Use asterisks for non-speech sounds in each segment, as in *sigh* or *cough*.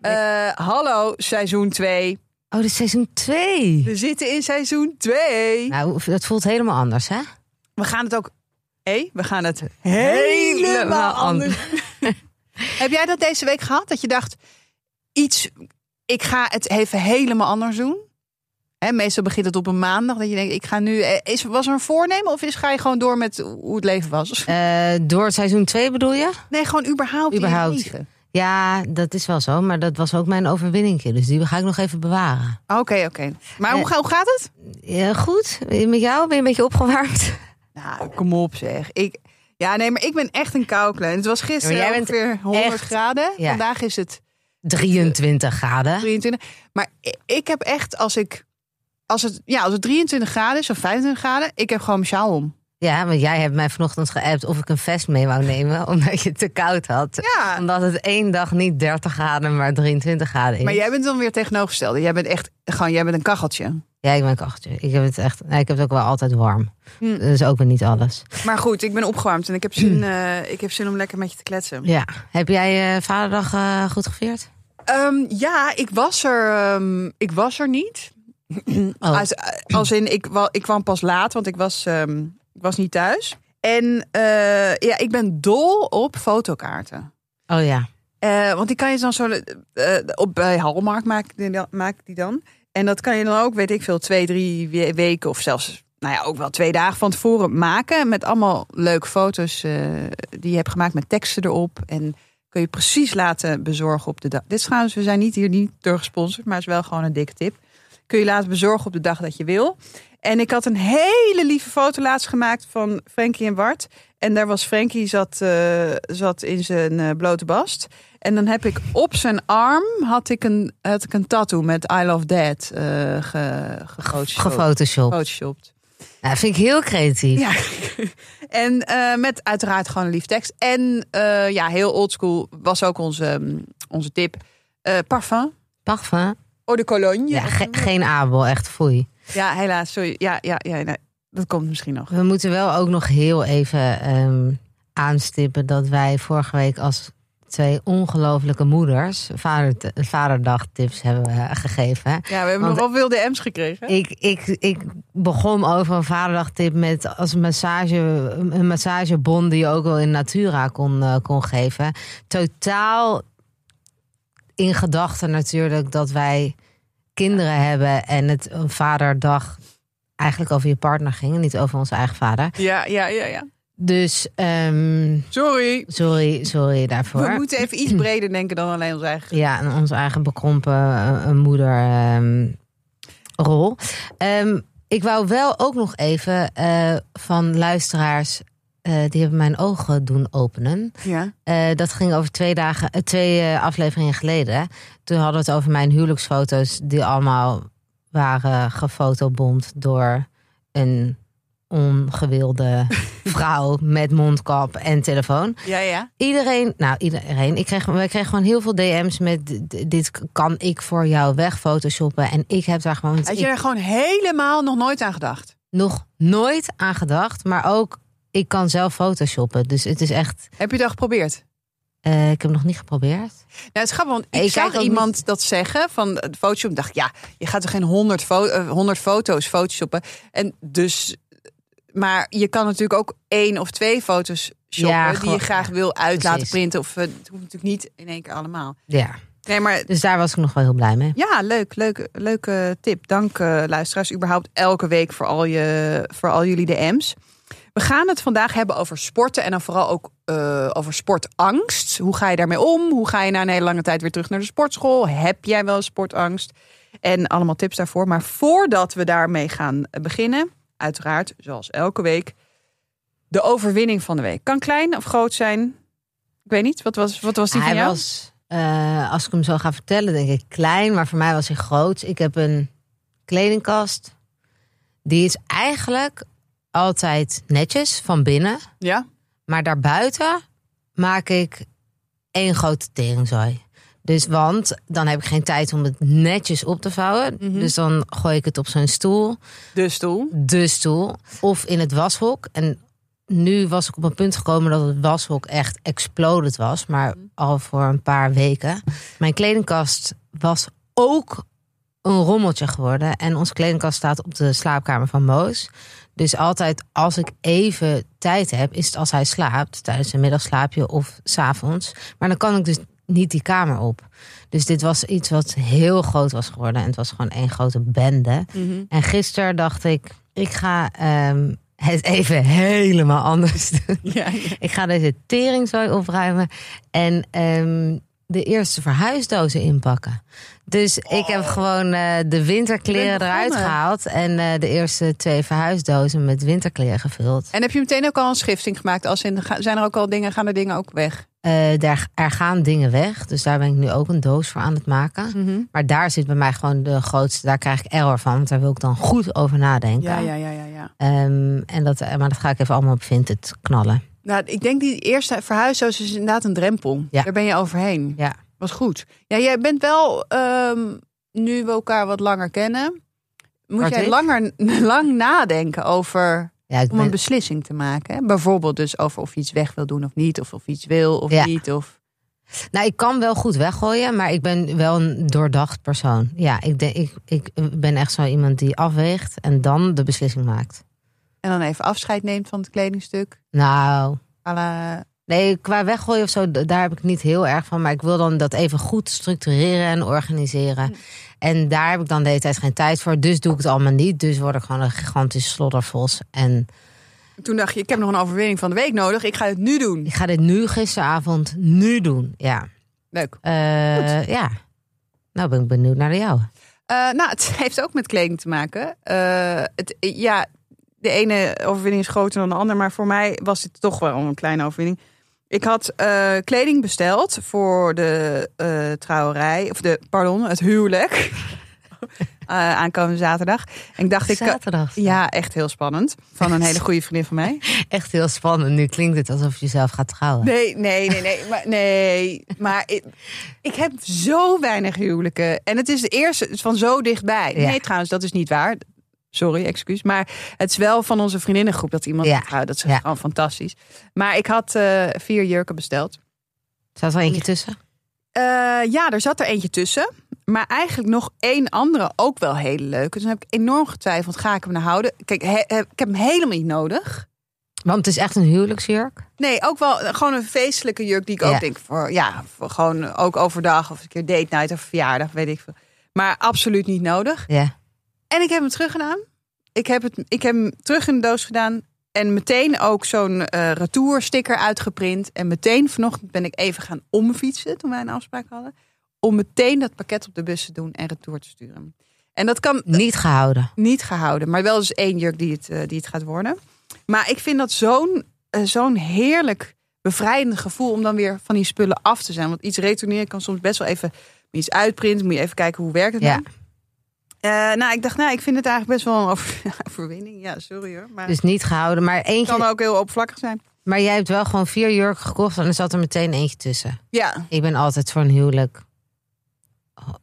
Eh, hallo, seizoen 2. Oh, dit is seizoen 2. We zitten in seizoen 2. Nou, dat voelt helemaal anders, hè? We gaan het ook. Hé, we gaan het helemaal Helemaal anders. *laughs* Heb jij dat deze week gehad? Dat je dacht, iets, ik ga het even helemaal anders doen? Hè, meestal begint het op een maandag. Dat je denkt, ik ga nu. eh, Is, was er een voornemen of is, ga je gewoon door met hoe het leven was? Eh, door seizoen 2 bedoel je? Nee, gewoon überhaupt. Ja, dat is wel zo. Maar dat was ook mijn overwinningje. Dus die ga ik nog even bewaren. Oké, oké. Maar hoe, Eh. hoe gaat het? Ja, goed. Met jou ben je een beetje opgewarmd? Nou, kom op zeg. Ik, ja, nee, maar ik ben echt een kouklein. Het was gisteren Ja, jij bent ongeveer 100 echt- graden. Ja. Vandaag is het 23 graden. 23. Maar ik heb echt, als ik. Als het, ja, als het 23 graden is of 25 graden, ik heb gewoon mijn sjaal om. Ja, want jij hebt mij vanochtend geappt of ik een vest mee wou nemen. *laughs* Omdat je het te koud had. Ja. Omdat het één dag niet 30 graden, maar 23 graden is. Maar jij bent dan weer tegenovergestelde. Jij bent echt gewoon, jij bent een kacheltje. Ja, ik ben een kacheltje. Ik heb het echt. Nee, ik heb het ook wel altijd warm. Hm. Dus ook weer niet alles. Maar goed, ik ben opgewarmd en ik heb zin, eh, ik heb zin om lekker met je te kletsen. Ja. Heb jij eh, Vaderdag eh, goed gevierd? Ehm, ja, ik was er, ehm, ik was er niet. *clears throat* Oh. Als, als in, ik, ik kwam pas laat, want ik was, ehm, ik was niet thuis. En eh, ja, ik ben dol op fotokaarten. Oh ja. Eh, want die kan je dan zo eh, op bij Halmarkt maak ik die dan- maak die dan. En dat kan je dan ook, weet ik veel, twee, drie we- weken of zelfs, nou ja, ook wel twee dagen van tevoren maken. Met allemaal leuke foto's die je hebt gemaakt met teksten erop. En kun je precies laten bezorgen op de dag. Dit is trouwens, we zijn niet hier niet door gesponsord, maar het is wel gewoon een dikke tip. Kun je laten bezorgen op de dag dat je wil. En ik had een hele lieve foto laatst gemaakt van Frankie en Bart. En daar was Frankie zat, eh, zat in zijn eh, blote bast. En dan heb ik op zijn arm had ik een, had ik een tattoo met I Love Dad eh ge, gefotoshopt. Nou, vind ik heel creatief. Ja. *laughs* en met uiteraard gewoon een lief tekst. En ja, heel oldschool was ook onze, mm, onze tip. Parfum. Parfum. Eau de Cologne. Ja, ge- geen Abel, echt foei. Ja, helaas. Sorry. Ja, ja, ja nee, dat komt misschien nog. We moeten wel ook nog heel even ehm, aanstippen dat wij vorige week als twee ongelofelijke moeders vader, vaderdagtips hebben eh, gegeven. Ja, we hebben Want- nogal veel DM's gekregen. Ik, ik, ik begon over een vaderdagtip met als massage, een massagebon die je ook wel in Natura kon, eh, kon geven. Totaal in gedachten natuurlijk dat wij kinderen hebben en het een vaderdag eigenlijk over je partner ging en niet over onze eigen vader. Ja, ja, ja, ja. Dus ehm, Sorry. sorry, sorry daarvoor. We moeten even iets breder denken dan alleen ons eigen. Ja, en onze eigen bekrompen eh, moeder ehm, rol. Ehm, ik wou wel ook nog even eh, van luisteraars. Eh, die hebben mijn ogen doen openen. Ja. Eh, dat ging over twee, dagen, eh, twee afleveringen geleden. Toen hadden we het over mijn huwelijksfoto's. Die allemaal waren gefotobomd door een ongewilde *laughs* vrouw met mondkap en telefoon. Ja, ja. Iedereen, nou iedereen, ik kreeg, kregen gewoon heel veel DM's met dit kan ik voor jou weg photoshoppen. En ik heb daar gewoon Had je ik er gewoon helemaal nog nooit aan gedacht? nog nooit aan gedacht. Maar ook, ik kan zelf photoshoppen. Dus het is echt, Heb je dat geprobeerd? eh, ik heb nog niet geprobeerd. Nou, het is grappig, want ik, Ik zag iemand dat zeggen van de Photoshop. dacht, ja, je gaat er geen honderd fo eh, 100 foto's photoshoppen. En dus, maar je kan natuurlijk ook één of twee foto's shoppen Ja, die je graag wil uit laten printen. Of eh, het hoeft natuurlijk niet in één keer allemaal. Ja, Nee, maar dus daar was ik nog wel heel blij mee. ja, leuk, leuk, leuke tip. Dank eh, luisteraars überhaupt elke week voor al, je, voor al jullie DM's. We gaan het vandaag hebben over sporten en dan vooral ook eh, over sportangst. Hoe ga je daarmee om? Hoe ga je na een hele lange tijd weer terug naar de sportschool? Heb jij wel sportangst? En allemaal tips daarvoor. Maar voordat we daarmee gaan beginnen, uiteraard, zoals elke week, de overwinning van de week. Kan klein of groot zijn. Ik weet niet, wat was, wat was die hij van jou? was, eh, als ik hem zo ga vertellen, denk ik klein, maar voor mij was hij groot. Ik heb een kledingkast. Die is eigenlijk altijd netjes van binnen. Ja? Maar daarbuiten maak ik één grote teringzooi. Dus want dan heb ik geen tijd om het netjes op te vouwen. Mhm. Dus dan gooi ik het op zo'n stoel. De stoel. de stoel of in het washok. En nu was ik op een punt gekomen dat het washok echt exploded was, maar al voor een paar weken. Mijn kledingkast was ook een rommeltje geworden. En onze kledingkast staat op de slaapkamer van Moos. Dus altijd als ik even tijd heb, is het als hij slaapt, tijdens een middagslaapje of s'avonds. Maar dan kan ik dus niet die kamer op. Dus dit was iets wat heel groot was geworden. En het was gewoon één grote bende. Mhm. En gisteren dacht ik, ik ga ehm, het even helemaal anders *laughs* doen. Ja, ja. Ik ga deze teringzooi opruimen en ehm, de eerste verhuisdozen inpakken. Dus ik heb gewoon eh, de winterkleren eruit gehaald en eh, de eerste twee verhuisdozen met winterkleren gevuld. En heb je meteen ook al een schifting gemaakt? Als in, zijn er ook al dingen, gaan er dingen ook weg? Eh, daar, er gaan dingen weg, dus daar ben ik nu ook een doos voor aan het maken. Mhm. Maar daar zit bij mij gewoon de grootste, daar krijg ik error van, want daar wil ik dan goed over nadenken. Ja, ja, ja, ja, ja. Ehm, en dat, maar dat ga ik even allemaal op Vinted knallen. Nou, ik denk die eerste verhuisdoos is inderdaad een drempel. Ja. Daar ben je overheen. Ja. Was goed. Ja, jij bent wel, ehm, nu we elkaar wat langer kennen, moet jij ik? langer, *laughs* lang nadenken over Ja, om een beslissing te maken. hè? Bijvoorbeeld dus over of je iets weg wil doen of niet, of of iets wil of Ja. niet. Of... nou, ik kan wel goed weggooien, maar ik ben wel een doordacht persoon. Ja, ik, denk, ik, ik ben echt zo iemand die afweegt en dan de beslissing maakt. En dan even afscheid neemt van het kledingstuk. Nou, à la- nee, qua weggooien of zo, daar heb ik niet heel erg van. Maar ik wil dan dat even goed structureren en organiseren. En daar heb ik dan de hele tijd geen tijd voor. Dus doe ik het allemaal niet. Dus word ik gewoon een gigantische sloddervos. En Toen dacht je, ik heb nog een overwinning van de week nodig. Ik ga het nu doen. ik ga dit nu gisteravond nu doen. Ja. Leuk. Eh, ja. Nou ben ik benieuwd naar jouwe. Eh, nou, het *laughs* heeft ook met kleding te maken. Eh, het, ja, de ene overwinning is groter dan de ander. Maar voor mij was dit toch wel een kleine overwinning. Ik had eh, kleding besteld voor de eh, trouwerij. Of de, pardon, het huwelijk. *laughs* Eh, aankomende zaterdag. En ik dacht, ik... Zaterdag. Ja, echt heel spannend. Van een hele goede vriendin van mij. *laughs* Echt heel spannend. Nu klinkt het alsof je zelf gaat trouwen. Nee, nee, nee, nee. Maar, nee, maar ik, ik heb zo weinig huwelijken. En het is de eerste van zo dichtbij. Ja. Nee, trouwens, dat is niet waar. Sorry, excuus. Maar het is wel van onze vriendinnengroep dat iemand Ja. Dat is Ja. gewoon fantastisch. Maar ik had eh, vier jurken besteld. Staat er eentje tussen? Eh, ja, er zat er eentje tussen. Maar eigenlijk nog één andere ook wel hele leuke. Dus dan heb ik enorm getwijfeld. Ga ik hem nou houden? Kijk, he- he- ik heb hem helemaal niet nodig. Want het is echt een huwelijksjurk. Nee, ook wel gewoon een feestelijke jurk die ik Ja. ook denk voor ja, voor gewoon ook overdag of een keer date night of verjaardag, weet ik veel. Maar absoluut niet nodig. Ja. En ik heb hem teruggedaan. Ik heb, het, ik heb hem terug in de doos gedaan. En meteen ook zo'n eh retoursticker uitgeprint. En meteen vanochtend ben ik even gaan omfietsen toen wij een afspraak hadden. Om meteen dat pakket op de bus te doen en retour te sturen. En dat kan Niet gehouden. niet gehouden. Maar wel dus één jurk die het, eh, die het gaat worden. Maar ik vind dat zo'n eh, zo'n heerlijk bevrijdend gevoel om dan weer van die spullen af te zijn. Want iets retourneren kan soms best wel even iets uitprinten. Moet je even kijken hoe werkt het Ja. nou. Eh, nou, ik dacht, nou, ik vind het eigenlijk best wel een over- *laughs* overwinning. Ja, sorry hoor. Maar Dus niet gehouden. Maar, het eentje, kan ook heel oppervlakkig zijn. maar jij hebt wel gewoon vier jurken gekocht en er zat er meteen eentje tussen. Ja, Ik ben altijd voor een huwelijk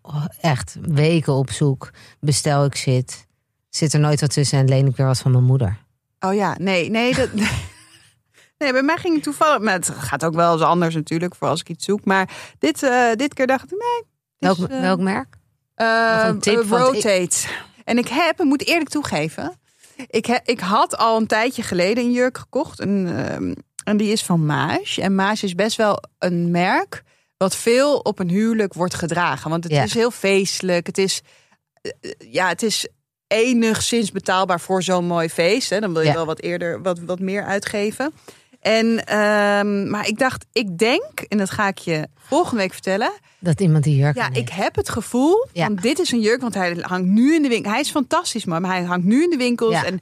oh, echt weken op zoek. Bestel ik shit. Zit er nooit wat tussen en leen ik weer wat van mijn moeder. oh ja, nee, nee. Dat, *laughs* nee, bij mij ging het toevallig. Maar het gaat ook wel eens anders natuurlijk voor als ik iets zoek. Maar dit, eh, dit keer dacht ik, nee. Welk, eh, welk merk? Een tip, want ik- rotate. En ik heb, ik moet eerlijk toegeven, ik, he- ik had al een tijdje geleden een jurk gekocht. En, ehm, en die is van Maas. En Maas is best wel een merk wat veel op een huwelijk wordt gedragen. Want het Ja. is heel feestelijk. Het is, eh, ja, het is enigszins betaalbaar voor zo'n mooi feest. Hè. Dan wil je Ja. wel wat eerder wat, wat meer uitgeven. En, ehm, maar ik dacht, ik denk, en dat ga ik je volgende week vertellen. Dat iemand die jurk Ja, ik heb het gevoel Ja. dit is een jurk, want hij hangt nu in de winkel. Hij is fantastisch, maar hij hangt nu in de winkels. Ja. En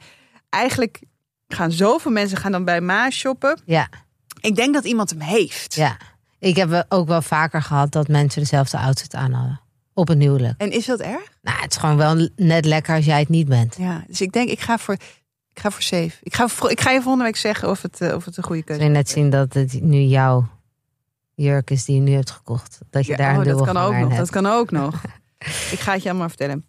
eigenlijk gaan zoveel mensen gaan dan bij Maas shoppen. Ja, Ik denk dat iemand hem heeft. ja. Ik heb ook wel vaker gehad dat mensen dezelfde outfit aan hadden. Op een huwelijk. En is dat erg? Nou, het is gewoon wel net lekker als jij het niet bent. Ja, dus ik denk, ik ga voor, ik ga voor safe. Ik ga, voor- ik ga je volgende week zeggen of het, eh, of het een goede keuze Kun je net zien dat het nu jouw jurk is die je nu hebt gekocht. Dat je Ja, daar een oh, dat dubbel kan ook nog. hebt. Dat kan ook nog. *laughs* ik ga het je allemaal vertellen.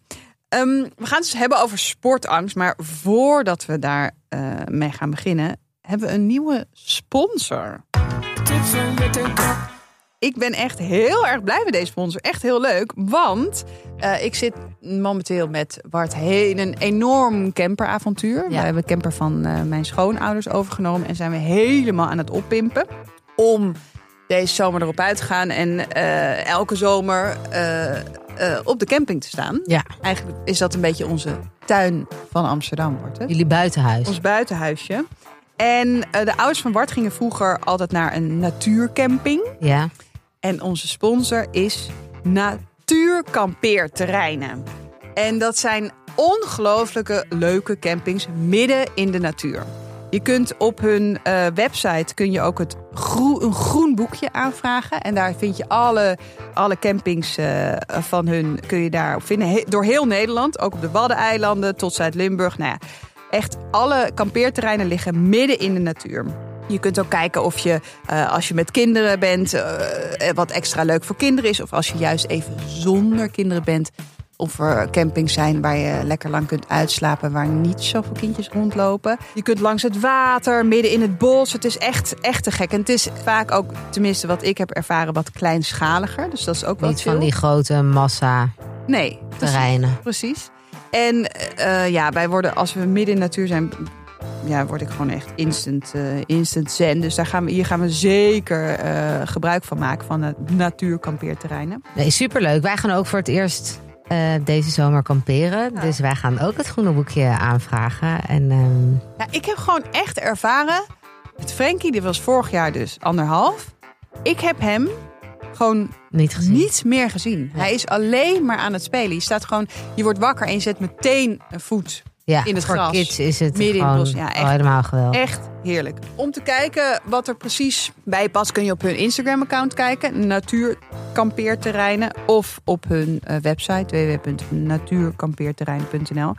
Ehm, we gaan het dus hebben over sportangst. Maar voordat we daar eh, mee gaan beginnen, hebben we een nieuwe sponsor. Ik ben echt heel erg blij met deze sponsor. Echt heel leuk. Want eh, ik zit momenteel met Bart heen een enorm camperavontuur. We hebben een camper van eh, mijn schoonouders overgenomen. En zijn we helemaal aan het oppimpen. Om deze zomer erop uit te gaan. En eh, elke zomer op de camping te staan. Ja, Eigenlijk is dat een beetje onze tuin van Amsterdam, wordt het. jullie buitenhuis. Ons buitenhuisje. En de ouders van Bart gingen vroeger altijd naar een natuurcamping. Ja, En onze sponsor is Natuurkampeerterreinen. En dat zijn ongelooflijke leuke campings midden in de natuur. Je kunt op hun eh, website kun je ook het een groen boekje aanvragen. En daar vind je alle, alle campings eh, van hun kun je daar vinden. Door heel Nederland, ook op de Waddeneilanden tot Zuid-Limburg. Nou ja, echt alle kampeerterreinen liggen midden in de natuur. Je kunt ook kijken of je, eh, als je met kinderen bent, eh, wat extra leuk voor kinderen is. Of als je juist even zonder kinderen bent. Of er campings zijn waar je lekker lang kunt uitslapen, waar niet zoveel kindjes rondlopen. Je kunt langs het water, midden in het bos. Het is echt, echt te gek. En het is vaak ook, tenminste wat ik heb ervaren, wat kleinschaliger. Dus dat is ook wel niet van die grote massa Nee, precies. terreinen. Precies. En eh, ja, wij worden, als we midden in de natuur zijn, ja, word ik gewoon echt instant, eh, instant zen. Dus daar gaan we, hier gaan we zeker eh, gebruik van maken, van de natuurkampeerterreinen. Nee, superleuk. Wij gaan ook voor het eerst eh, deze zomer kamperen. Dus wij gaan ook het groene boekje aanvragen. En ehm, Ja, ik heb gewoon echt ervaren, met Frankie, die was vorig jaar dus anderhalf. Ik heb hem gewoon niet gezien. niets meer gezien. Hij is alleen maar aan het spelen. Je staat gewoon, je wordt wakker en je zet meteen een voet ja, in het voor gras. kids is het Midden in het bos. Ja, echt. al helemaal geweldig. Echt heerlijk. Om te kijken wat er precies bij past, kun je op hun Instagram-account kijken. Natuurkampeerterreinen. Of op hun eh, website www.natuurkampeerterreinen.nl.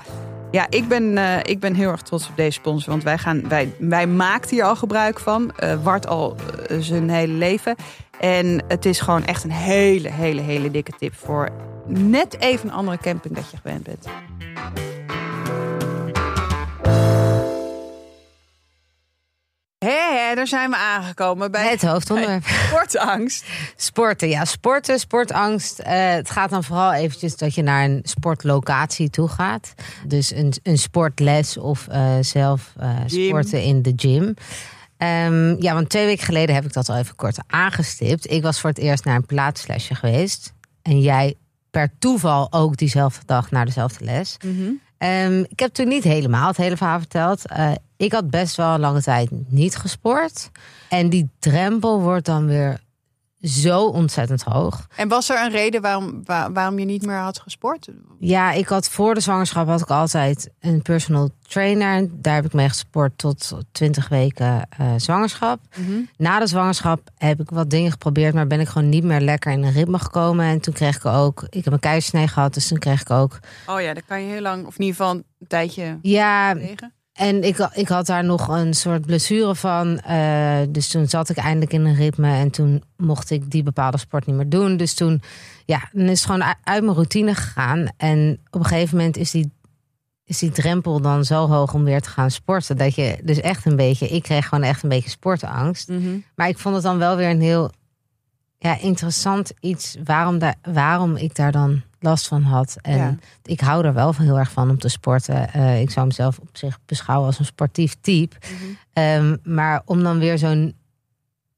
Ja, ik ben, eh, ik ben heel erg trots op deze sponsor. Want wij, gaan, wij, wij maken hier al gebruik van. eh Wart al zijn hele leven. En het is gewoon echt een hele, hele, hele dikke tip voor net even een andere camping dat je gewend bent. Hé, daar zijn we aangekomen bij Het hoofdonderwerp. sportangst. Sporten, ja, sporten, sportangst. Eh, het gaat dan vooral eventjes dat je naar een sportlocatie toe gaat. Dus een, een sportles of eh, zelf eh, Gym. sporten in de gym. Ehm, ja, want twee weken geleden heb ik dat al even kort aangestipt. Ik was voor het eerst naar een pilateslesje geweest. En jij per toeval ook diezelfde dag naar dezelfde les. Ehm, ik heb toen niet helemaal het hele verhaal verteld. Eh, ik had best wel een lange tijd niet gesport. En die drempel wordt dan weer zo ontzettend hoog. En was er een reden waarom, waar- waarom je niet meer had gesport? Ja, ik had voor de zwangerschap had ik altijd een personal trainer. Daar heb ik mee gesport tot 20 weken eh, zwangerschap. Na de zwangerschap heb ik wat dingen geprobeerd, maar ben ik gewoon niet meer lekker in een ritme gekomen. En toen kreeg ik ook, ik heb een keizersnee gehad, dus toen kreeg ik ook, Oh ja, daar kan je heel lang, of in ieder geval een tijdje ja, tegen. En ik, ik had daar nog een soort blessure van. eh, dus toen zat ik eindelijk in een ritme. En toen mocht ik die bepaalde sport niet meer doen. Dus toen, ja, dan is het gewoon uit mijn routine gegaan. En op een gegeven moment is die, is die drempel dan zo hoog om weer te gaan sporten. Dat je dus echt een beetje, ik kreeg gewoon echt een beetje sportangst. Maar ik vond het dan wel weer een heel ja, interessant iets. Waarom, daar, waarom ik daar dan last van had. En Ja. ik hou er wel van heel erg van om te sporten. Eh, ik zou mezelf op zich beschouwen als een sportief type. Ehm, maar om dan weer zo'n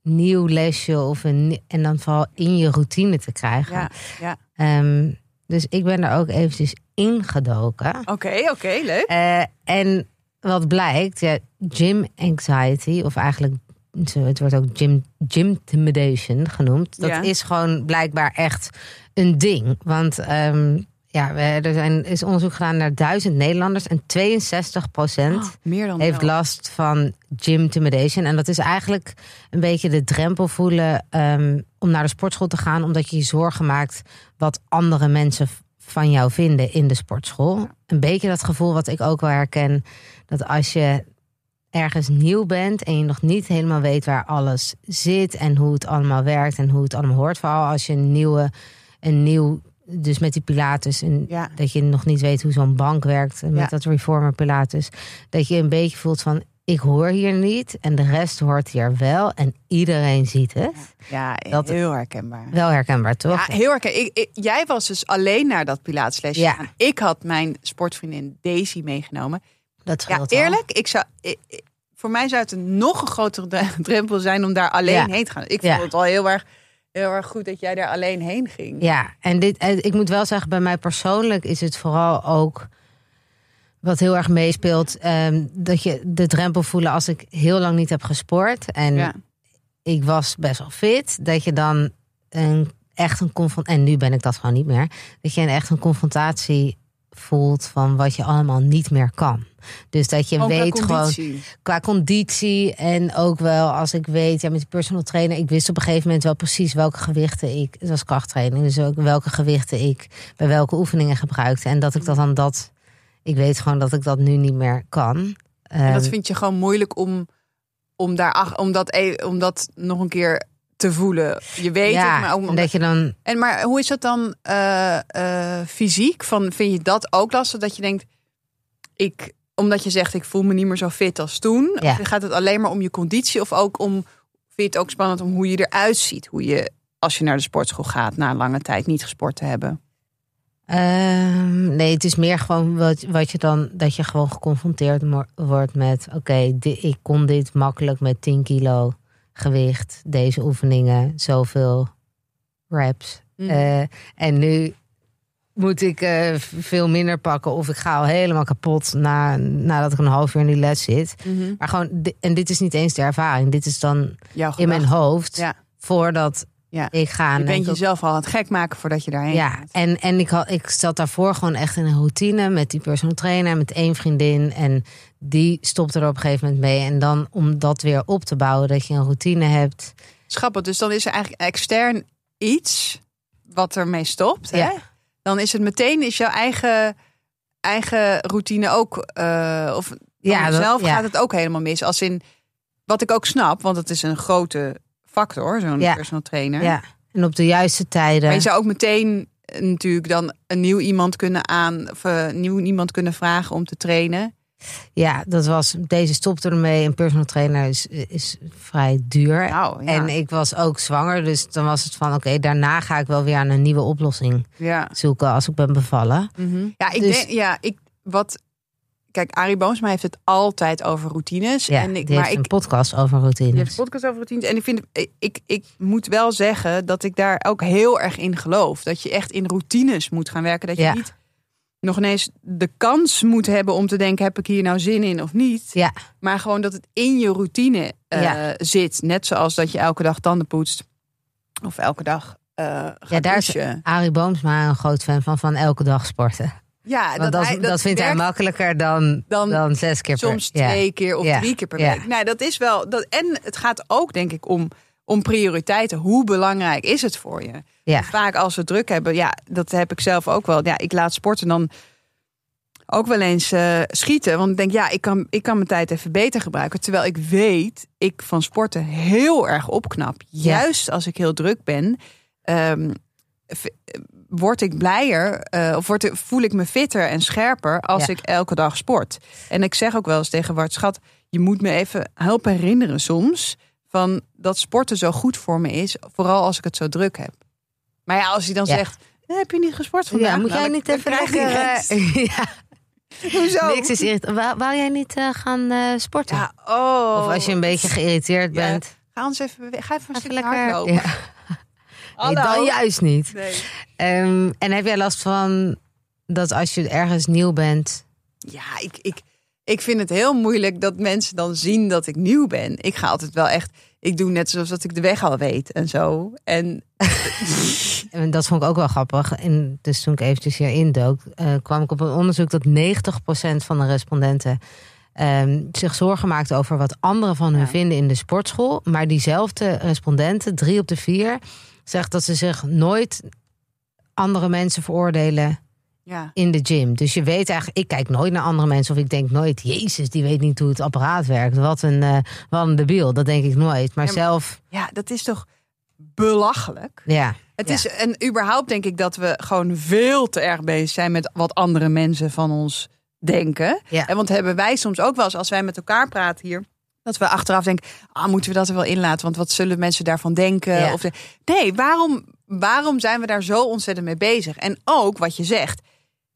nieuw lesje of een, en dan vooral in je routine te krijgen. Ja, ja. Ehm, dus ik ben er ook eventjes ingedoken. Oké, oké, leuk. Eh, en wat blijkt, ja, gym anxiety, of eigenlijk, het wordt ook gym, gymtimidation genoemd. Dat Ja. is gewoon blijkbaar echt een ding. Want ehm, ja, er zijn, is onderzoek gedaan naar duizend Nederlanders en 62 procent Oh, heeft last van gym intimidation. En dat is eigenlijk een beetje de drempel voelen ehm, om naar de sportschool te gaan, omdat je je zorgen maakt wat andere mensen van jou vinden in de sportschool. Een beetje dat gevoel wat ik ook wel herken, dat als je ergens nieuw bent en je nog niet helemaal weet waar alles zit en hoe het allemaal werkt en hoe het allemaal hoort, vooral als je een nieuwe, een nieuw, dus met die Pilates en Ja. dat je nog niet weet hoe zo'n bank werkt met Ja. dat reformer Pilates, dat je een beetje voelt van ik hoor hier niet en de rest hoort hier wel en iedereen ziet het. Ja, Dat- heel herkenbaar. Wel herkenbaar, toch? Ja, heel herkenbaar. Ik, ik- jij was dus alleen naar dat Pilateslesje Ja. Ik had mijn sportvriendin Daisy meegenomen. Dat Ja, scheelt eerlijk, ik zou, ik- voor mij zou het een nog een grotere dre- *laughs* drempel zijn om daar alleen Ja. heen te gaan. Ik Ja. vond het al heel erg, heel erg goed dat jij daar alleen heen ging. Ja, en dit, eh, ik moet wel zeggen, bij mij persoonlijk is het vooral ook wat heel erg meespeelt, ehm, dat je de drempel voelen als ik heel lang niet heb gesport en Ja. ik was best wel fit, dat je dan een echt een confrontatie, en nu ben ik dat gewoon niet meer, dat je een echt een confrontatie voelt van wat je allemaal niet meer kan. Dus dat je Ook qua weet gewoon qua conditie en ook wel als ik weet, ja, met die personal trainer, ik wist op een gegeven moment wel precies welke gewichten ik, het was krachttraining, dus ook welke gewichten ik bij welke oefeningen gebruikte. En dat ik dat dan dat, ik weet gewoon dat ik dat nu niet meer kan. En dat Ehm, vind je gewoon moeilijk om, om, daar, om, dat, e- om dat nog een keer te voelen. Je weet ja, het, maar ook dat je dan, En maar hoe is dat dan eh, eh, fysiek? Van, vind je dat ook lastig? Dat je denkt, ik, omdat je zegt, ik voel me niet meer zo fit als toen. Ja. Gaat het alleen maar om je conditie? Of ook om, vind je het ook spannend om hoe je eruit ziet? Hoe je, als je naar de sportschool gaat, na een lange tijd niet gesport te hebben. ehm, nee, het is meer gewoon wat, wat je dan, dat je gewoon geconfronteerd wordt met, oké, ik kon dit makkelijk met 10 kilo gewicht, deze oefeningen, zoveel reps. Mhm. Eh, en nu moet ik eh, veel minder pakken of ik ga al helemaal kapot na, nadat ik een half uur in die les zit. Mhm. Maar gewoon, en dit is niet eens de ervaring, dit is dan Jouw in mijn hoofd Ja. voordat Ja. ik ga. Je en bent jezelf al aan het gek maken voordat je daarheen ja, gaat. en, en ik, had, ik zat daarvoor gewoon echt in een routine met die personal trainer, met één vriendin. En die stopte er op een gegeven moment mee. En dan om dat weer op te bouwen, dat je een routine hebt. Schappig, dus dan is er eigenlijk extern iets wat ermee stopt. Hè? Ja. Dan is het meteen is jouw eigen, eigen routine ook. eh, of Ja, ja, dat- zelf ja. gaat het ook helemaal mis. Als in wat ik ook snap, want het is een grote factor, zo'n Ja. personal trainer. Ja. En op de juiste tijden. Maar je zou ook meteen eh, natuurlijk dan een nieuw iemand kunnen aan of eh, nieuw iemand kunnen vragen om te trainen. Ja, dat was. Deze stopte ermee. Een personal trainer is, is vrij duur. Nou, ja. En ik was ook zwanger. Dus dan was het van: oké, daarna ga ik wel weer aan een nieuwe oplossing ja. zoeken als ik ben bevallen. Ja, ik Dus- denk, ja, ik wat. Kijk, Arie Boomsma heeft het altijd over routines. Ja, en ik, die maar heeft ik, een podcast over Je hebt routines. een podcast over routines. En ik, vind, ik, ik moet wel zeggen dat ik daar ook heel erg in geloof. Dat je echt in routines moet gaan werken. Dat je Ja. niet nog ineens de kans moet hebben om te denken: heb ik hier nou zin in of niet? Ja, Maar gewoon dat het in je routine eh, Ja. zit. Net zoals dat je elke dag tanden poetst. Of elke dag eh gaat ja, daar is. Arie Boomsma een groot fan van, van elke dag sporten. Ja, Want dat, hij- dat, vindt hij makkelijker dan, dan dan, zes keer per soms ja. twee keer of Ja. drie keer per week. Nou, dat is wel. Dat, en het gaat ook, denk ik, om, om prioriteiten. Hoe belangrijk is het voor je? Ja. Vaak als we druk hebben, ja, dat heb ik zelf ook wel. Ja, ik laat sporten dan ook wel eens eh, schieten. Want ik denk, ja, ik kan, ik kan mijn tijd even beter gebruiken. Terwijl ik weet, ik van sporten heel erg opknap. Juist als ik heel druk ben, ehm, word ik blijer eh, of word, voel ik me fitter en scherper als Ja. ik elke dag sport. En ik zeg ook wel eens tegen Bart Schat, je moet me even helpen herinneren soms van dat sporten zo goed voor me is, vooral als ik het zo druk heb. Maar ja, als hij dan Ja. zegt, "Eh, heb je niet gesport vandaag? Ja, moet Nou, jij niet even lekker... eh, *laughs* ja, Hoezo? niks is irritant. Wou, jij niet gaan sporten? Ja, oh. of als je een beetje geïrriteerd Ja. bent. Ga ons even, ga even Even lekker... hardlopen. Ja. Nee, dan juist niet. Nee. Ehm, en heb jij last van dat als je ergens nieuw bent... Ja, ik, ik, ik vind het heel moeilijk dat mensen dan zien dat ik nieuw ben. Ik ga altijd wel echt, ik doe net zoals dat ik de weg al weet en zo. En *laughs* En dat vond ik ook wel grappig. En dus toen ik eventjes hier indook, eh, kwam ik op een onderzoek dat 90% van de respondenten ehm, zich zorgen maakten over wat anderen van hun Ja. vinden in de sportschool. Maar diezelfde respondenten, drie op de vier, zegt dat ze zich nooit andere mensen veroordelen ja, in de gym. Dus je weet eigenlijk, ik kijk nooit naar andere mensen of ik denk nooit, Jezus, die weet niet hoe het apparaat werkt. Wat een, eh wat een debiel, dat denk ik nooit. Maar Ja, maar- zelf, ja, dat is toch belachelijk. ja. Het Ja. is, en überhaupt denk ik dat we gewoon veel te erg bezig zijn met wat andere mensen van ons denken. Ja. En want hebben wij soms ook wel eens, als wij met elkaar praten hier, dat we achteraf denken, ah, moeten we dat er wel inlaten? Want wat zullen mensen daarvan denken? Ja. Of de- nee, waarom, waarom zijn we daar zo ontzettend mee bezig? En ook wat je zegt,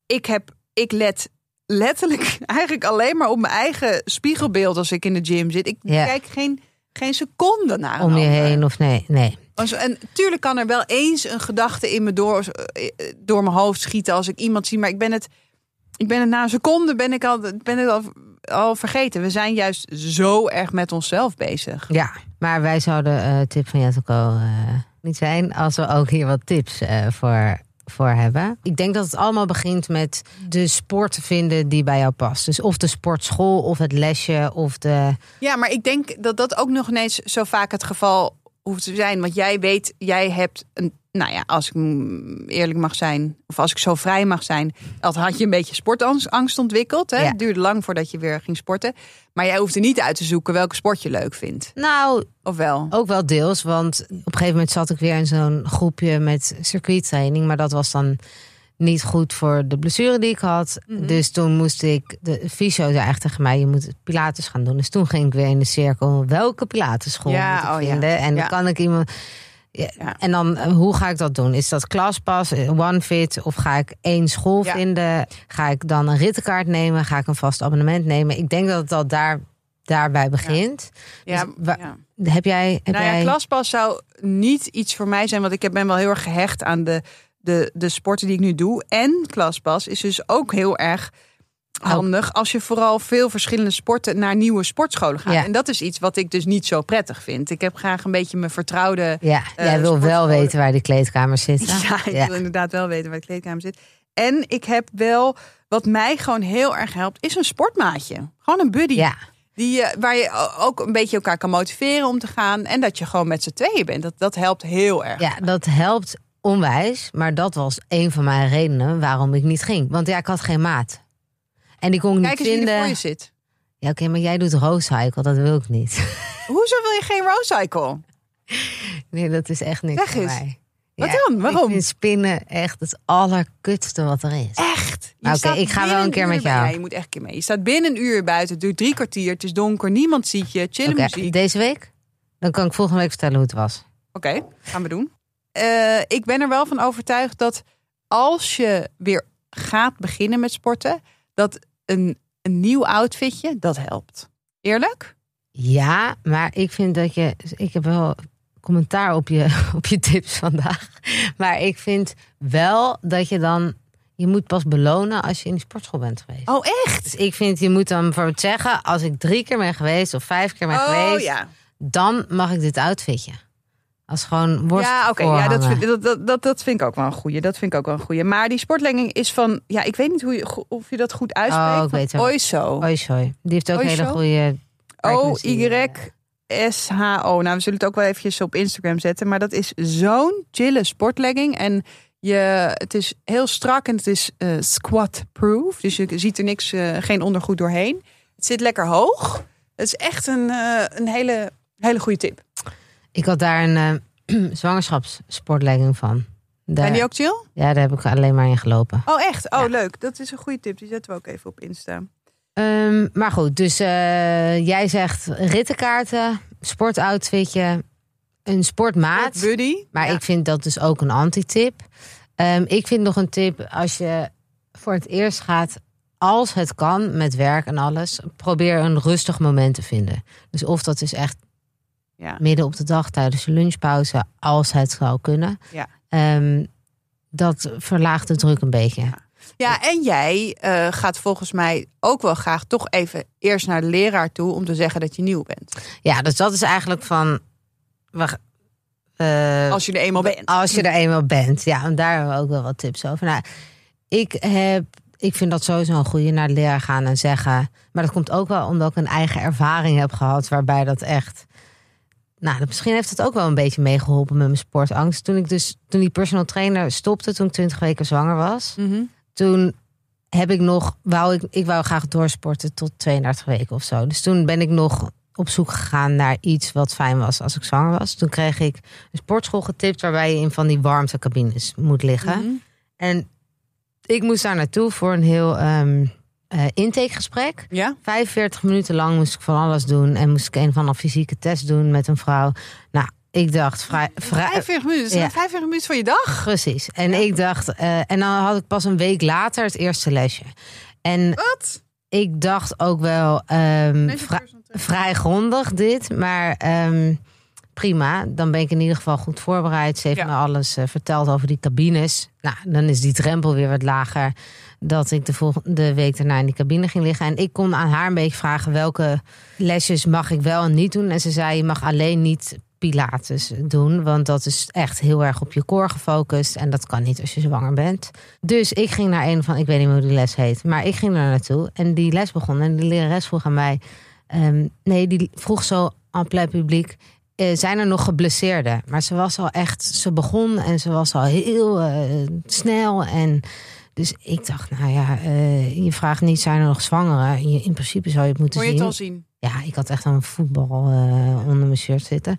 ik heb, ik let letterlijk *laughs* eigenlijk alleen maar op mijn eigen spiegelbeeld als ik in de gym zit. Ik Ja. kijk geen, geen seconde naar om je ander. heen of nee, nee. Als- En tuurlijk kan er wel eens een gedachte in me door, door mijn hoofd schieten als ik iemand zie. Maar ik ben het, ik ben het na een seconde ben ik al, ben het al, al vergeten. We zijn juist zo erg met onszelf bezig. Ja, maar wij zouden eh tip van Jettelco eh niet zijn als we ook hier wat tips eh, voor, voor hebben. Ik denk dat het allemaal begint met de sport vinden die bij jou past. Dus of de sportschool of het lesje of de... Ja, maar ik denk dat dat ook nog ineens zo vaak het geval hoeft te zijn. Want jij weet, jij hebt een. Nou ja, als ik eerlijk mag zijn, of als ik zo vrij mag zijn, dat had je een beetje sportangst ontwikkeld. Hè? Ja. Het duurde lang voordat je weer ging sporten. Maar jij hoeft er niet uit te zoeken welke sport je leuk vindt. Nou, Of wel? ook wel deels, want op een gegeven moment zat ik weer in zo'n groepje met circuittraining. Maar dat was dan niet goed voor de blessure die ik had. Mhm. Dus toen moest ik, de fysio zei echt tegen mij, je moet pilates gaan doen. Dus toen ging ik weer in de cirkel, welke pilatesschool Ja, moet ik oh ja. vinden? En dan kan ik iemand... Ja, Ja. En dan, eh, hoe ga ik dat doen? Is dat klaspas, eh, OneFit of ga ik één school Ja. vinden? Ga ik dan een rittenkaart nemen? Ga ik een vast abonnement nemen? Ik denk dat het al daar, daarbij begint. Ja, Dus ja. Heb jij... Heb Nou jij... klaspas zou niet iets voor mij zijn, want ik heb- ben wel heel erg gehecht aan de, de, de sporten die ik nu doe. En klaspas is dus ook heel erg handig als je vooral veel verschillende sporten naar nieuwe sportscholen gaat. Ja. En dat is iets wat ik dus niet zo prettig vind. Ik heb graag een beetje mijn vertrouwde. Ja, eh, jij wil wel weten waar die kleedkamers zitten. *laughs* Ja, ik wil inderdaad wel weten waar de kleedkamer zit. En ik heb wel, wat mij gewoon heel erg helpt, is een sportmaatje. Gewoon een buddy. Ja. Die, je- waar je ook een beetje elkaar kan motiveren om te gaan. En dat je gewoon met z'n tweeën bent. Dat, dat helpt heel erg. ja, dat helpt onwijs. Maar dat was een van mijn redenen waarom ik niet ging. Want ja, ik had geen maat. En ik kon niet Kijk eens wie er voor vinden... je zit. Ja, oké, maar jij doet roadcycle, dat wil ik niet. *laughs* Hoezo wil je geen roadcycle? Nee, dat is echt niks Zeg voor eens. mij. Wat dan? Waarom? Ik vind spinnen echt het allerkutste wat er is. Echt? Je Oké, ik ga wel een keer met jou. Ja, je moet echt een keer mee. Je staat binnen een uur buiten. Het duurt drie kwartier. Het is donker. Niemand ziet je. Chille Oké, muziek. deze week? Dan kan ik volgende week vertellen hoe het was. Oké, gaan we doen. Eh, ik ben er wel van overtuigd dat als je weer gaat beginnen met sporten, dat een, een nieuw outfitje, dat helpt. Eerlijk? Ja, maar ik vind dat je... Ik heb wel commentaar op je, *laughs* op je tips vandaag. Maar ik vind wel dat je dan... Je moet pas belonen als je in die sportschool bent geweest. Oh, echt? Dus ik vind, je moet dan bijvoorbeeld zeggen... als ik drie keer ben geweest of vijf keer ben Oh geweest... ja. dan mag ik dit outfitje. Als gewoon worst Ja, oké. ja, dat, vind- dat, dat, dat, dat vind ik ook wel een goeie. Dat vind ik ook wel een goeie. Maar die sportlegging is van, ja, ik weet niet hoe je, of je dat goed uitspreekt. Oh, ik weet het. Oiso. Die heeft ook een hele Oiso? goede... O-Y-S-H-O. Nou, we zullen het ook wel eventjes op Instagram zetten. Maar dat is zo'n chille sportlegging. En je, het is heel strak en het is eh, squat-proof. Dus je ziet er niks, eh, geen ondergoed doorheen. Het zit lekker hoog. Het is echt een, eh, een hele, hele goede tip. Ik had daar een eh, *clears throat* zwangerschapssportlegging van. Daar, Zijn die ook chill? Ja, daar heb ik alleen maar in gelopen. Oh, echt? Oh, Ja. leuk. Dat is een goede tip. Die zetten we ook even op Insta. Ehm, maar goed, dus eh, jij zegt rittenkaarten, sportoutfitje, een sportmaat. Buddy. Maar Ja. ik vind dat dus ook een antitip. Ehm, ik vind nog een tip als je voor het eerst gaat, als het kan met werk en alles, probeer een rustig moment te vinden. Dus of dat is echt Ja. midden op de dag tijdens je lunchpauze, als het zou kunnen. Ja. Ehm, dat verlaagt de druk een beetje. Ja. Ja, en jij eh, gaat volgens mij ook wel graag toch even eerst naar de leraar toe om te zeggen dat je nieuw bent. Ja, dus dat is eigenlijk van. We, eh, Als je er eenmaal bent. Als je er eenmaal bent. Ja, en daar hebben we ook wel wat tips over. Nou, ik, heb, ik vind dat sowieso een goede naar de leraar gaan en zeggen. Maar dat komt ook wel omdat ik een eigen ervaring heb gehad. Waarbij dat echt. Nou, dat- misschien heeft het ook wel een beetje meegeholpen met mijn sportangst. Toen ik dus, toen die personal trainer stopte, toen ik 20 weken zwanger was. Mhm. Toen heb ik nog, wou ik, ik wou graag doorsporten tot 32 weken of zo. Dus toen ben ik nog op zoek gegaan naar iets wat fijn was als ik zwanger was. Toen kreeg ik een sportschool getipt waarbij je in van die warmtecabines moet liggen. Mhm. En ik moest daar naartoe voor een heel ehm eh, intakegesprek. Ja? 45 minuten lang moest ik van alles doen. En moest ik een van een fysieke test doen met een vrouw. Nou, ik dacht vrij... vrij 45 minuten. Ja. zijn 45 minuten van je dag. Precies. En ik dacht... eh, en dan had ik pas een week later het eerste lesje. En Wat? ik dacht ook wel... ehm, vrij grondig dit, maar ehm, prima. Dan ben ik in ieder geval goed voorbereid. Ze heeft Ja. me alles eh, verteld over die cabines. Nou, dan is die drempel weer wat lager. Dat ik de volgende week daarna in die cabine ging liggen. En ik kon aan haar een beetje vragen welke lesjes mag ik wel en niet doen. En ze zei, je mag alleen niet Pilates doen. Want dat is echt heel erg op je core gefocust. En dat kan niet als je zwanger bent. Dus ik ging naar een van, ik weet niet meer hoe die les heet. Maar ik ging daar naartoe. En die les begon. En die lerares vroeg aan mij... Ehm, nee, die vroeg zo en plein publiek. Eh, zijn er nog geblesseerden? Maar ze was al echt, ze begon en ze was al heel eh, snel. En dus ik dacht, nou ja, eh, je vraagt niet, zijn er nog zwangeren? Je, in principe zou je het moeten Kon je het zien. al zien? Ja, ik had echt een voetbal onder mijn shirt zitten.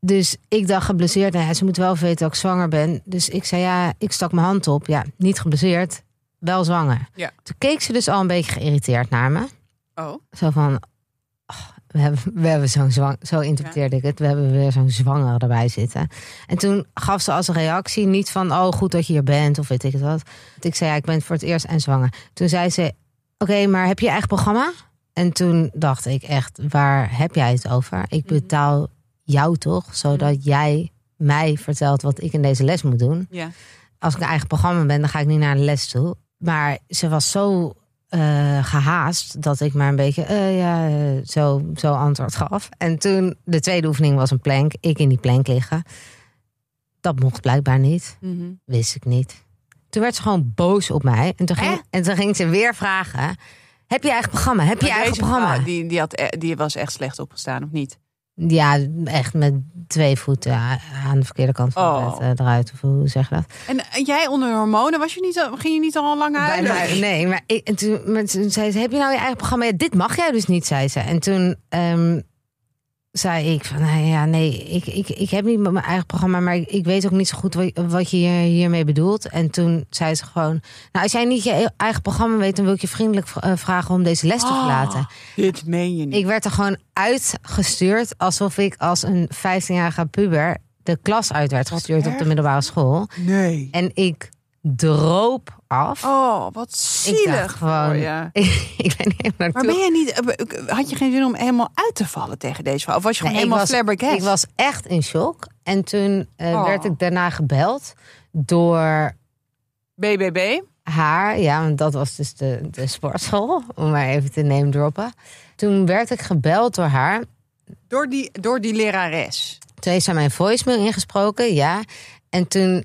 Dus ik dacht geblesseerd. Nou ja, ze moet wel weten dat ik zwanger ben. Dus ik zei ja, ik stak mijn hand op. Ja, niet geblesseerd, wel zwanger. Ja. Toen keek ze dus al een beetje geïrriteerd naar me. Oh. Zo van, we hebben, we hebben zo'n zwang, zo interpreteerde ik het. We hebben weer zo'n zwangere erbij zitten. En toen gaf ze als reactie niet van, oh goed dat je hier bent of weet ik het wat. Ik zei ja, ik ben voor het eerst en zwanger. Toen zei ze, oké, maar heb je je eigen programma? En toen dacht ik echt, waar heb jij het over? Ik betaal jou toch, zodat jij mij vertelt wat ik in deze les moet doen Ja. als ik een eigen programma ben, dan ga ik niet naar de les toe. Maar ze was zo eh, gehaast dat ik maar een beetje eh, ja, zo, zo antwoord gaf. En toen de tweede oefening was een plank. Ik in die plank liggen. Dat mocht blijkbaar niet. Mhm. Wist ik niet. Toen werd ze gewoon boos op mij. En toen ging, en toen ging ze weer vragen. Heb je eigen programma? Heb je Maar eigen programma? die, die, had, e- die was echt slecht opgestaan, of niet? Ja, echt met twee voeten aan de verkeerde kant van Oh. het bed eh, eruit. Of hoe zeg je dat? En, jij onder hormonen, was je niet, ging je niet al lang mij- nee, maar ik, en toen zei ze: Heb je nou je eigen programma? Ja, dit mag jij dus niet, zei ze. En toen ehm, zei ik: van, nou ja, Nee, ik, ik, ik heb niet mijn eigen programma, maar ik, ik weet ook niet zo goed wat, wat je hier, hiermee bedoelt. En toen zei ze gewoon: Nou, als jij niet je eigen programma weet, dan wil ik je vriendelijk eh, vragen om deze les te Oh, verlaten. Dit meen je niet. Ik werd er gewoon uitgestuurd alsof ik als een 15-jarige puber de klas uit werd gestuurd op de middelbare school. Nee. En ik droop af. Oh, wat zielig. gewoon- voor je. *laughs* ik ben niet Maar ben je niet, eh, had je geen zin om helemaal uit te vallen tegen deze vrouw? Of was je gewoon Nee, helemaal ik was, flabbergast? ik was echt in shock. En toen eh, Oh. werd ik daarna gebeld door BBB? haar. Ja, want dat was dus de, de sportschool. Om maar even te name droppen. Toen werd ik gebeld door haar. Door die, door die lerares. Toen heeft zij mijn voicemail ingesproken, ja. En toen,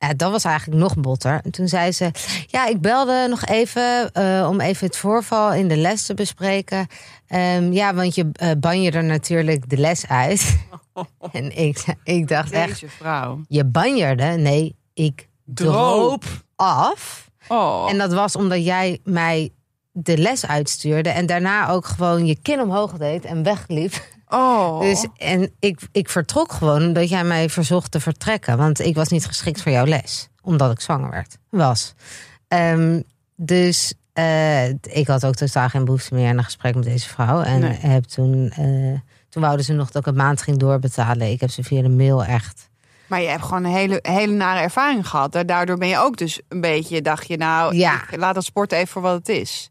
ja, dat was eigenlijk nog botter. En toen zei ze, ja, ik belde nog even eh, om even het voorval in de les te bespreken. Ehm, ja, want je uh, ban je er natuurlijk de les uit. *laughs* en ik, ik dacht echt, Deze vrouw. je banjerde? Nee, ik droop af. Oh. En dat was omdat jij mij de les uitstuurde en daarna ook gewoon je kin omhoog deed en wegliep. Oh. Dus, en ik, ik vertrok gewoon omdat jij mij verzocht te vertrekken. Want ik was niet geschikt voor jouw les. Omdat ik zwanger werd. Was. Ehm, dus eh, ik had ook totaal geen behoefte meer aan een gesprek met deze vrouw. En Nee. heb toen, eh, toen wouden ze nog dat ik een maand ging doorbetalen. Ik heb ze via de mail echt. Maar je hebt gewoon een hele, hele nare ervaring gehad. Da- Daardoor ben je ook dus een beetje, dacht je nou, Ja. ik laat dat sport even voor wat het is.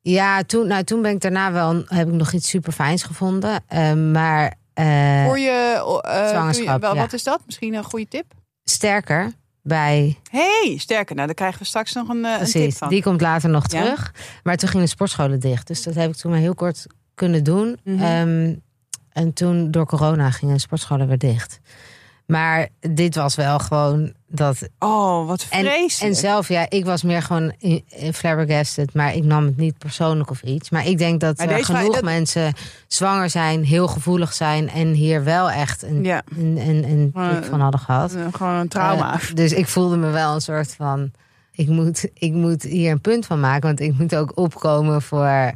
Ja, toen, nou, toen ben ik daarna wel, heb ik nog iets super fijns gevonden. Eh, maar eh, voor je, eh, zwangerschap, je- wel, ja. wat is dat? Misschien een goede tip? sterker, bij hey, sterker. Nou, dan krijgen we straks nog een, eh, een tip Precies, van. die komt later nog Ja. terug. Maar toen gingen de sportscholen dicht. Dus dat heb ik toen maar heel kort kunnen doen. Mhm. Ehm, en toen door corona gingen de sportscholen weer dicht. Maar dit was wel gewoon dat. Oh, wat En, vreselijk. en zelf, ja, ik was meer gewoon in, in flabbergasted. Maar ik nam het niet persoonlijk of iets. Maar ik denk dat er genoeg dat- mensen zwanger zijn, heel gevoelig zijn. En hier wel echt een, Ja, een, een, een van hadden gehad. eh, gewoon een trauma. Eh, dus ik voelde me wel een soort van. Ik moet, ik moet hier een punt van maken. Want ik moet ook opkomen voor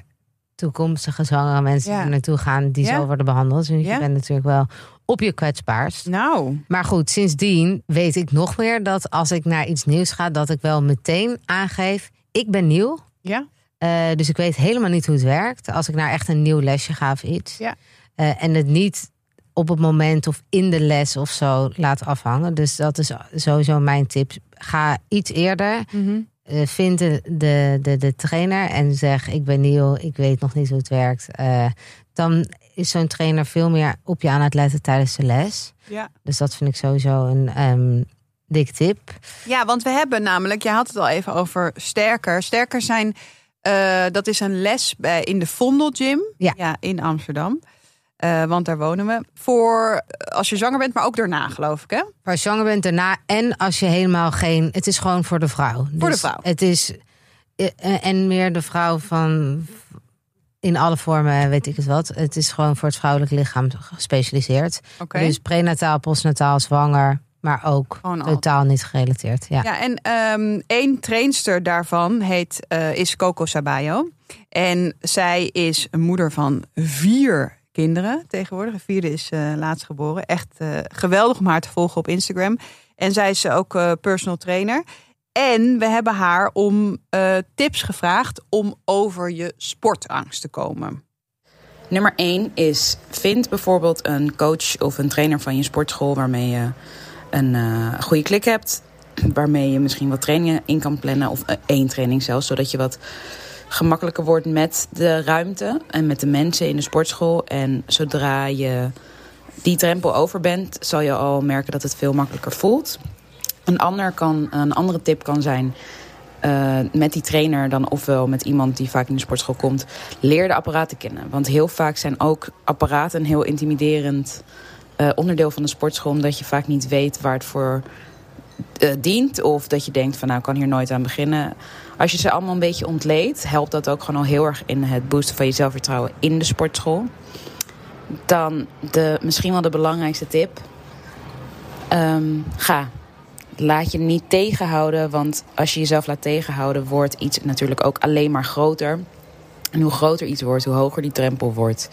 toekomstige zwangere mensen Ja. er naartoe gaan. Die Ja. zo worden behandeld. Dus Ja. je bent natuurlijk wel op je kwetsbaarst. nou, Maar goed, sindsdien weet ik nog meer dat als ik naar iets nieuws ga, dat ik wel meteen aangeef: ik ben nieuw. ja. Eh, dus ik weet helemaal niet hoe het werkt. Als ik naar echt een nieuw lesje ga of iets. Ja. Eh, en het niet op het moment of in de les of zo laat afhangen. Dus dat is sowieso mijn tip. Ga iets eerder. Mhm. Vind de, de, de, de trainer en zeg: Ik ben nieuw, ik weet nog niet hoe het werkt. Eh, dan is zo'n trainer veel meer op je aan het letten tijdens de les. ja. Dus dat vind ik sowieso een ehm dik tip. Ja, want we hebben namelijk, je had het al even over sterker. Sterker zijn, eh, dat is een les bij, in de Vondel Gym Ja. in Amsterdam. Eh, want daar wonen we. Voor eh, als je zanger bent, maar ook daarna, geloof ik. Hè? Als je zwanger bent daarna en als je helemaal geen... Het is gewoon voor de vrouw. Voor de Dus vrouw. Het is... eh, En meer de vrouw van... In alle vormen, weet ik het wat. Het is gewoon voor het vrouwelijk lichaam gespecialiseerd. Oké. Dus prenataal, postnataal, zwanger. Maar ook totaal niet gerelateerd. Ja. Ja, en ehm één trainster daarvan heet, is Coco Sabayo. En zij is een moeder van vier kinderen tegenwoordig. De vierde is eh, laatst geboren. Echt eh, geweldig om haar te volgen op Instagram. En zij is ook eh, personal trainer. En we hebben haar om tips gevraagd om over je sportangst te komen. Nummer 1 is vind bijvoorbeeld een coach of een trainer van je sportschool waarmee je een goede klik hebt. Waarmee je misschien wat trainingen in kan plannen of één training zelfs, zodat je wat gemakkelijker wordt met de ruimte en met de mensen in de sportschool. En zodra je die drempel over bent, zal je al merken dat het veel makkelijker voelt. Een, ander kan, een andere tip kan zijn eh, met die trainer dan ofwel met iemand die vaak in de sportschool komt, leer de apparaten kennen. Want heel vaak zijn ook apparaten een heel intimiderend eh, onderdeel van de sportschool, omdat je vaak niet weet waar het voor eh, dient. Of dat je denkt van nou, ik kan hier nooit aan beginnen. Als je ze allemaal een beetje ontleedt, helpt dat ook gewoon al heel erg in het boosten van je zelfvertrouwen in de sportschool. Dan de, misschien wel de belangrijkste tip. Ehm, ga. Laat je niet tegenhouden, want als je jezelf laat tegenhouden, wordt iets natuurlijk ook alleen maar groter. En hoe groter iets wordt, hoe hoger die drempel wordt.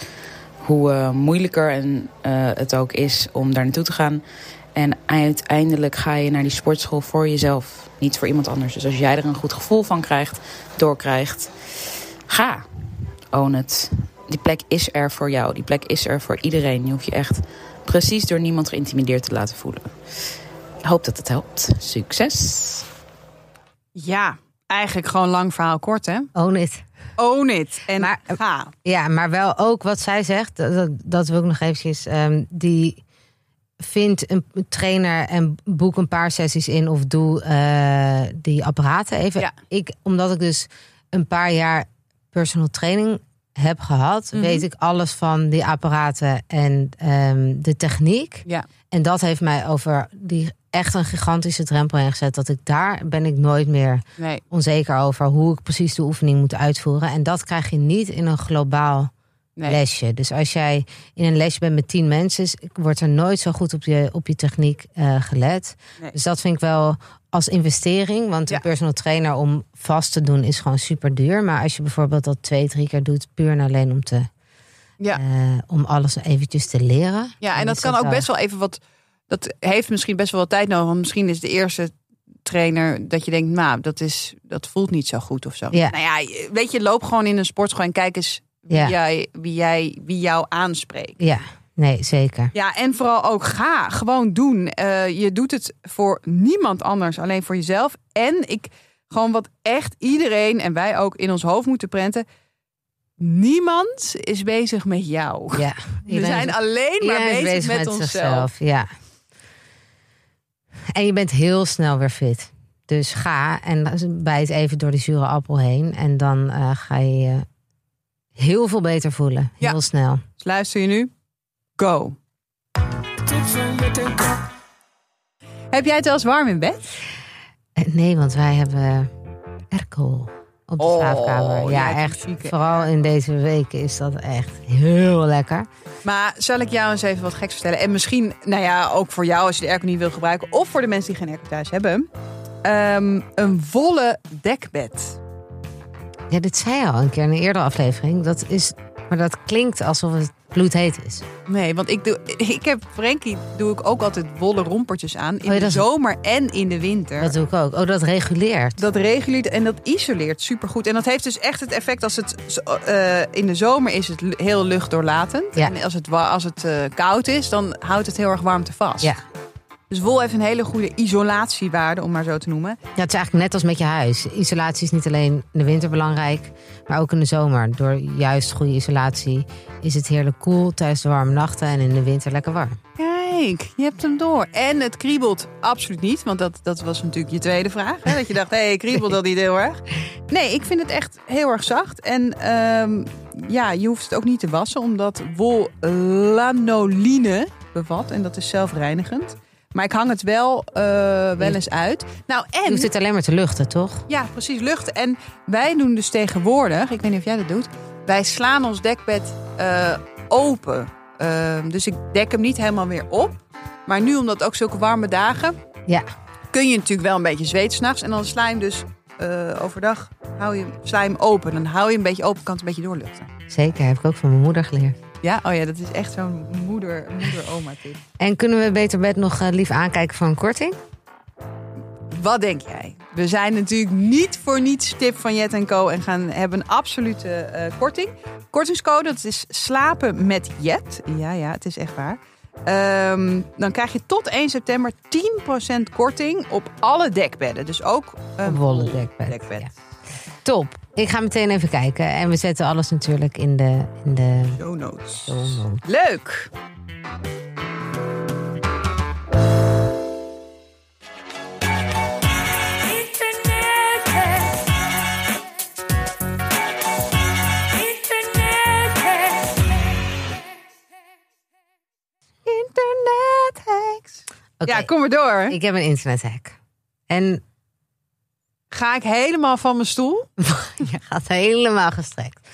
Hoe eh, moeilijker en, eh, het ook is om daar naartoe te gaan. En uiteindelijk ga je naar die sportschool voor jezelf, niet voor iemand anders. Dus als jij er een goed gevoel van krijgt, doorkrijgt, ga. Own het. Die plek is er voor jou. Die plek is er voor iedereen. Je hoeft je echt precies door niemand geïntimideerd te laten voelen. Ik hoop dat het helpt. Succes! Ja, eigenlijk gewoon lang verhaal kort, hè? Own it. Own it. En Maar- ga. Ja, maar wel ook wat zij zegt, dat, dat, dat wil ik nog eventjes. ehm, die vindt een trainer en boek een paar sessies in of doe eh, die apparaten even. Ja. Ik, omdat ik dus een paar jaar personal training heb gehad, Mhm. weet ik alles van die apparaten en ehm, de techniek. Ja. En dat heeft mij over die echt een gigantische drempel heen gezet. Dat ik daar ben ik nooit meer Nee. onzeker over hoe ik precies de oefening moet uitvoeren. En dat krijg je niet in een globaal Nee. lesje. Dus als jij in een lesje bent met tien mensen, wordt er nooit zo goed op je, op je techniek eh, gelet. Nee. Dus dat vind ik wel als investering. Want Ja. een personal trainer om vast te doen is gewoon super duur. Maar als je bijvoorbeeld dat twee, drie keer doet, puur en alleen om te. Ja. eh, om alles eventjes te leren. Ja, en dat kan ook wel- best wel even wat. Dat heeft misschien best wel wat tijd nodig. Want misschien is de eerste trainer dat je denkt, nou, dat, is, dat voelt niet zo goed of zo. Ja. Nou ja, weet je, loop gewoon in een sportschool en kijk eens wie, Ja. jij, wie, jij, wie jou aanspreekt. Ja, nee, zeker. Ja, en vooral ook ga. Gewoon doen. Eh, je doet het voor niemand anders, alleen voor jezelf. En ik, gewoon wat echt iedereen en wij ook in ons hoofd moeten prenten. Niemand is bezig met jou. Ja, We zijn alleen maar bezig, met, onszelf. zichzelf. Ja. En je bent heel snel weer fit. Dus ga en bijt even door die zure appel heen. En dan eh, ga je heel veel beter voelen. Ja. Heel snel. Dus luister je nu? Go. Heb jij het wel eens warm in bed? Eh, Nee, want wij hebben airco op de Oh, slaapkamer. Ja, echt. chique Vooral in deze weken is dat echt heel lekker. Maar zal ik jou eens even wat geks vertellen? En misschien, nou ja, ook voor jou als je de airco niet wil gebruiken. Of voor de mensen die geen airco thuis hebben. Ehm, een wollen dekbed. Ja, dit zei je al een keer in een eerdere aflevering. Dat is, maar dat klinkt alsof het bloedheet is. Nee, want ik, doe, *laughs* ik heb Frankie doe ik ook altijd wollen rompertjes aan. In Oh ja, de is- zomer en in de winter. Dat doe ik ook. Oh, dat reguleert. Dat reguleert en dat isoleert supergoed. En dat heeft dus echt het effect als het... eh, in de zomer is het heel luchtdoorlatend. Ja. En als het, als het eh, koud is, dan houdt het heel erg warmte vast. Ja. Dus wol heeft een hele goede isolatiewaarde, om maar zo te noemen. Ja, het is eigenlijk net als met je huis. Isolatie is niet alleen in de winter belangrijk, maar ook in de zomer. Door juist goede isolatie is het heerlijk koel tijdens de warme nachten en in de winter lekker warm. Kijk, je hebt hem door. En het kriebelt absoluut niet, want dat, dat was natuurlijk je tweede vraag. Hè? Dat je dacht, hé, *laughs* hey, kriebelt dat niet heel erg? Nee, ik vind het echt heel erg zacht. En ehm, ja, je hoeft het ook niet te wassen, omdat wol lanoline bevat. En dat is zelfreinigend. Maar ik hang het wel, eh, wel eens uit. Nou, Je en... hoeft het alleen maar te luchten, toch? Ja, precies, lucht. En wij doen dus tegenwoordig, ik weet niet of jij dat doet, wij slaan ons dekbed eh, open. Ehm, dus ik dek hem niet helemaal weer op. Maar nu, omdat ook zulke warme dagen, Ja. kun je natuurlijk wel een beetje zweten s'nachts. En dan sla je hem dus eh, overdag, hou je, sla je hem open. Dan hou je hem een beetje open, kan het een beetje doorluchten. Zeker, heb ik ook van mijn moeder geleerd. Ja, oh ja, dat is echt zo'n moeder, moeder-oma tip. En kunnen we Beter Bed nog eh, lief aankijken voor een korting? Wat denk jij? We zijn natuurlijk niet voor niets tip van Jet Co. En gaan hebben een absolute eh, korting. Kortingscode, dat is slapen met Jet. Ja, ja, het is echt waar. Ehm, dan krijg je tot 1 september 10% korting op alle dekbedden. Dus ook een Een wollen wol dekbed. dekbed. Ja. Top. Ik ga meteen even kijken. En we zetten alles natuurlijk in de... In de... Show notes. show notes. Leuk! Internet hacks. Oké, Ja, kom maar door. ik heb een internethack. En Ga ik helemaal van mijn stoel? *laughs* je gaat helemaal gestrekt.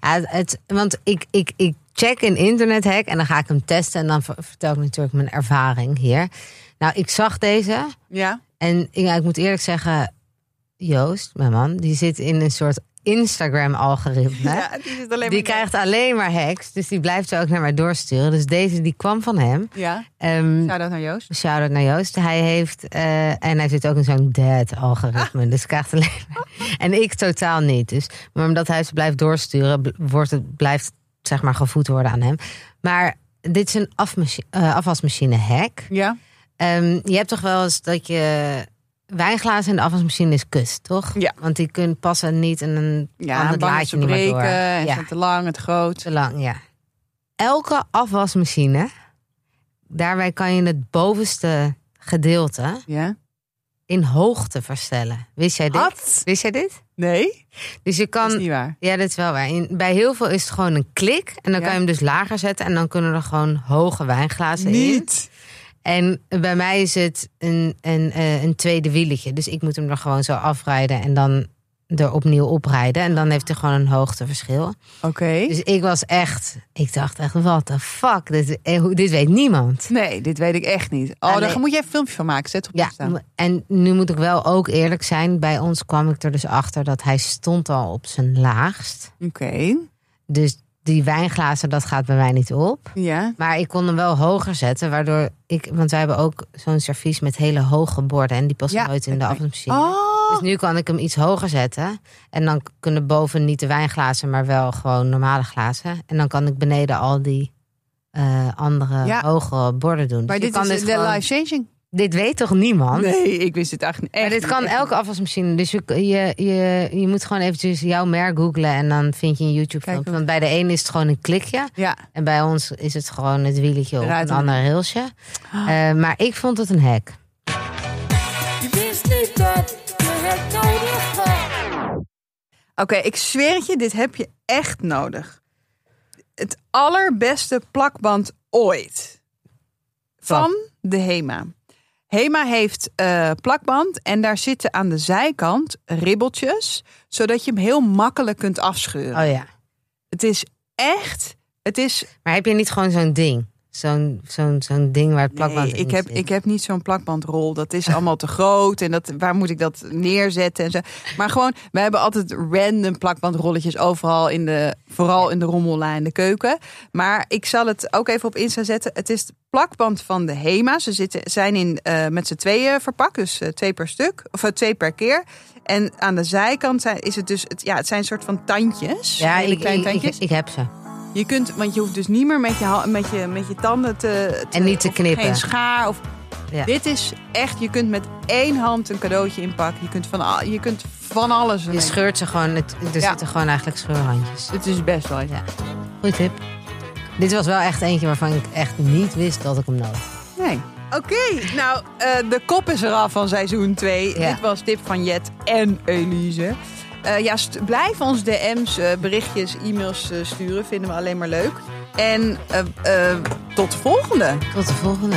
Ja, het, want ik, ik, ik check een internethack en dan ga ik hem testen. En dan ver- vertel ik natuurlijk mijn ervaring hier. Nou, ik zag deze. Ja. En ja, ik moet eerlijk zeggen, Joost, mijn man, die zit in een soort Instagram-algoritme. ja die alleen Die krijgt alleen maar hacks, dus die blijft ze ook naar mij doorsturen. Dus deze die kwam van hem. Ja, Ehm shout-out naar Joost. Shout-out naar Joost. Hij heeft, eh, en hij zit ook in zo'n dad-algoritme. Dus krijgt alleen maar... *laughs* En ik totaal niet. Dus, maar omdat hij ze blijft doorsturen, wordt het, blijft zeg maar gevoed worden aan hem. Maar dit is een eh, afwasmachine hack. Ja. Ehm, je hebt toch wel eens dat je wijnglazen in de afwasmachine is kut, toch? Ja. Want die kunnen passen niet in een Ja, kan het bang dat laadje ze niet meer door. en Ja. zijn te lang te groot. Te lang, ja. Elke afwasmachine, daarbij kan je het bovenste gedeelte Ja. in hoogte verstellen. Wist jij dit? Wat? Wist jij dit? Nee, Dus je dat is kan. niet waar. Ja, dat is wel waar. In- bij heel veel is het gewoon een klik. En dan Ja. kan je hem dus lager zetten. En dan kunnen er gewoon hoge wijnglazen in. Niet. En bij mij is het een, een, eh, een tweede wieletje. Dus ik moet hem er gewoon zo afrijden. En dan er opnieuw oprijden. En dan heeft hij gewoon een hoogteverschil. Oké. Dus ik was echt. Ik dacht echt, wat de fuck? Dit, eh, dit weet niemand. Nee, dit weet ik echt niet. Oh, daar moet je even een filmpje van maken. Zet op Ja, en nu moet ik wel ook eerlijk zijn. Bij ons kwam ik er dus achter dat hij stond al op zijn laagst. Oké. Dus die wijnglazen, dat gaat bij mij niet op. Ja. Maar ik kon hem wel hoger zetten, waardoor ik... Want wij hebben ook zo'n servies met hele hoge borden. En die passen Ja, nooit in de oké. afwasmachine. Oh. Dus nu kan ik hem iets hoger zetten. En dan kunnen boven niet de wijnglazen, maar wel gewoon normale glazen. En dan kan ik beneden al die eh, andere Ja. hogere borden doen. Dus Maar je dit kan is dit de gewoon- life changing. Dit weet toch niemand? Nee, ik wist het eigenlijk echt Maar dit niet, kan elke afwasmachine. Dus je, je, je, je moet gewoon eventjes jouw merk googlen en dan vind je een YouTube filmpje. Want bij de een is het gewoon een klikje. niet. Ja. En bij ons is het gewoon het wieletje op een en- ander railsje. Eh, maar ik vond het een hack. het nodig hebt. Oké, ik zweer het je, dit heb je echt nodig. Het allerbeste plakband ooit. Van de HEMA. HEMA heeft eh, plakband en daar zitten aan de zijkant ribbeltjes, zodat je hem heel makkelijk kunt afscheuren. Oh ja. Het is echt, het is Maar heb je niet gewoon zo'n ding? Zo'n zo'n zo'n ding waar het plakband Nee, ik heb, zit? ik heb niet zo'n plakbandrol. Dat is allemaal te groot. En dat, waar moet ik dat neerzetten? En zo. Maar gewoon, we hebben altijd random plakbandrolletjes overal in de, vooral in de rommella in de keuken. Maar ik zal het ook even op Insta zetten. Het is plakband van de Hema. Ze zitten, zijn in, eh, met z'n tweeën verpakt, dus eh, twee per stuk, of eh, twee per keer. En aan de zijkant zijn, is het dus, het, ja, het zijn een soort van tandjes. Ja, ik, kleine ik, ik, tandjes. ik heb ze. Je kunt, want je hoeft dus niet meer met je, met je, met je tanden te, En niet te knippen. Geen schaar. Of, Ja. Dit is echt, je kunt met één hand een cadeautje inpakken. Je kunt van, al- je kunt van alles. Je scheurt ze gewoon. Het, er Ja. zitten gewoon eigenlijk scheurhandjes. Het is best wel. Ja. Goed tip. Dit was wel echt eentje waarvan ik echt niet wist dat ik hem nodig had. Nee. Oké, nou, eh, de kop is eraf van seizoen 2. Ja. Dit was tip van Jet en Elise. Eh, ja, blijf ons DM's, eh, berichtjes, e-mails eh, sturen. Vinden we alleen maar leuk. En tot de volgende. Tot de volgende.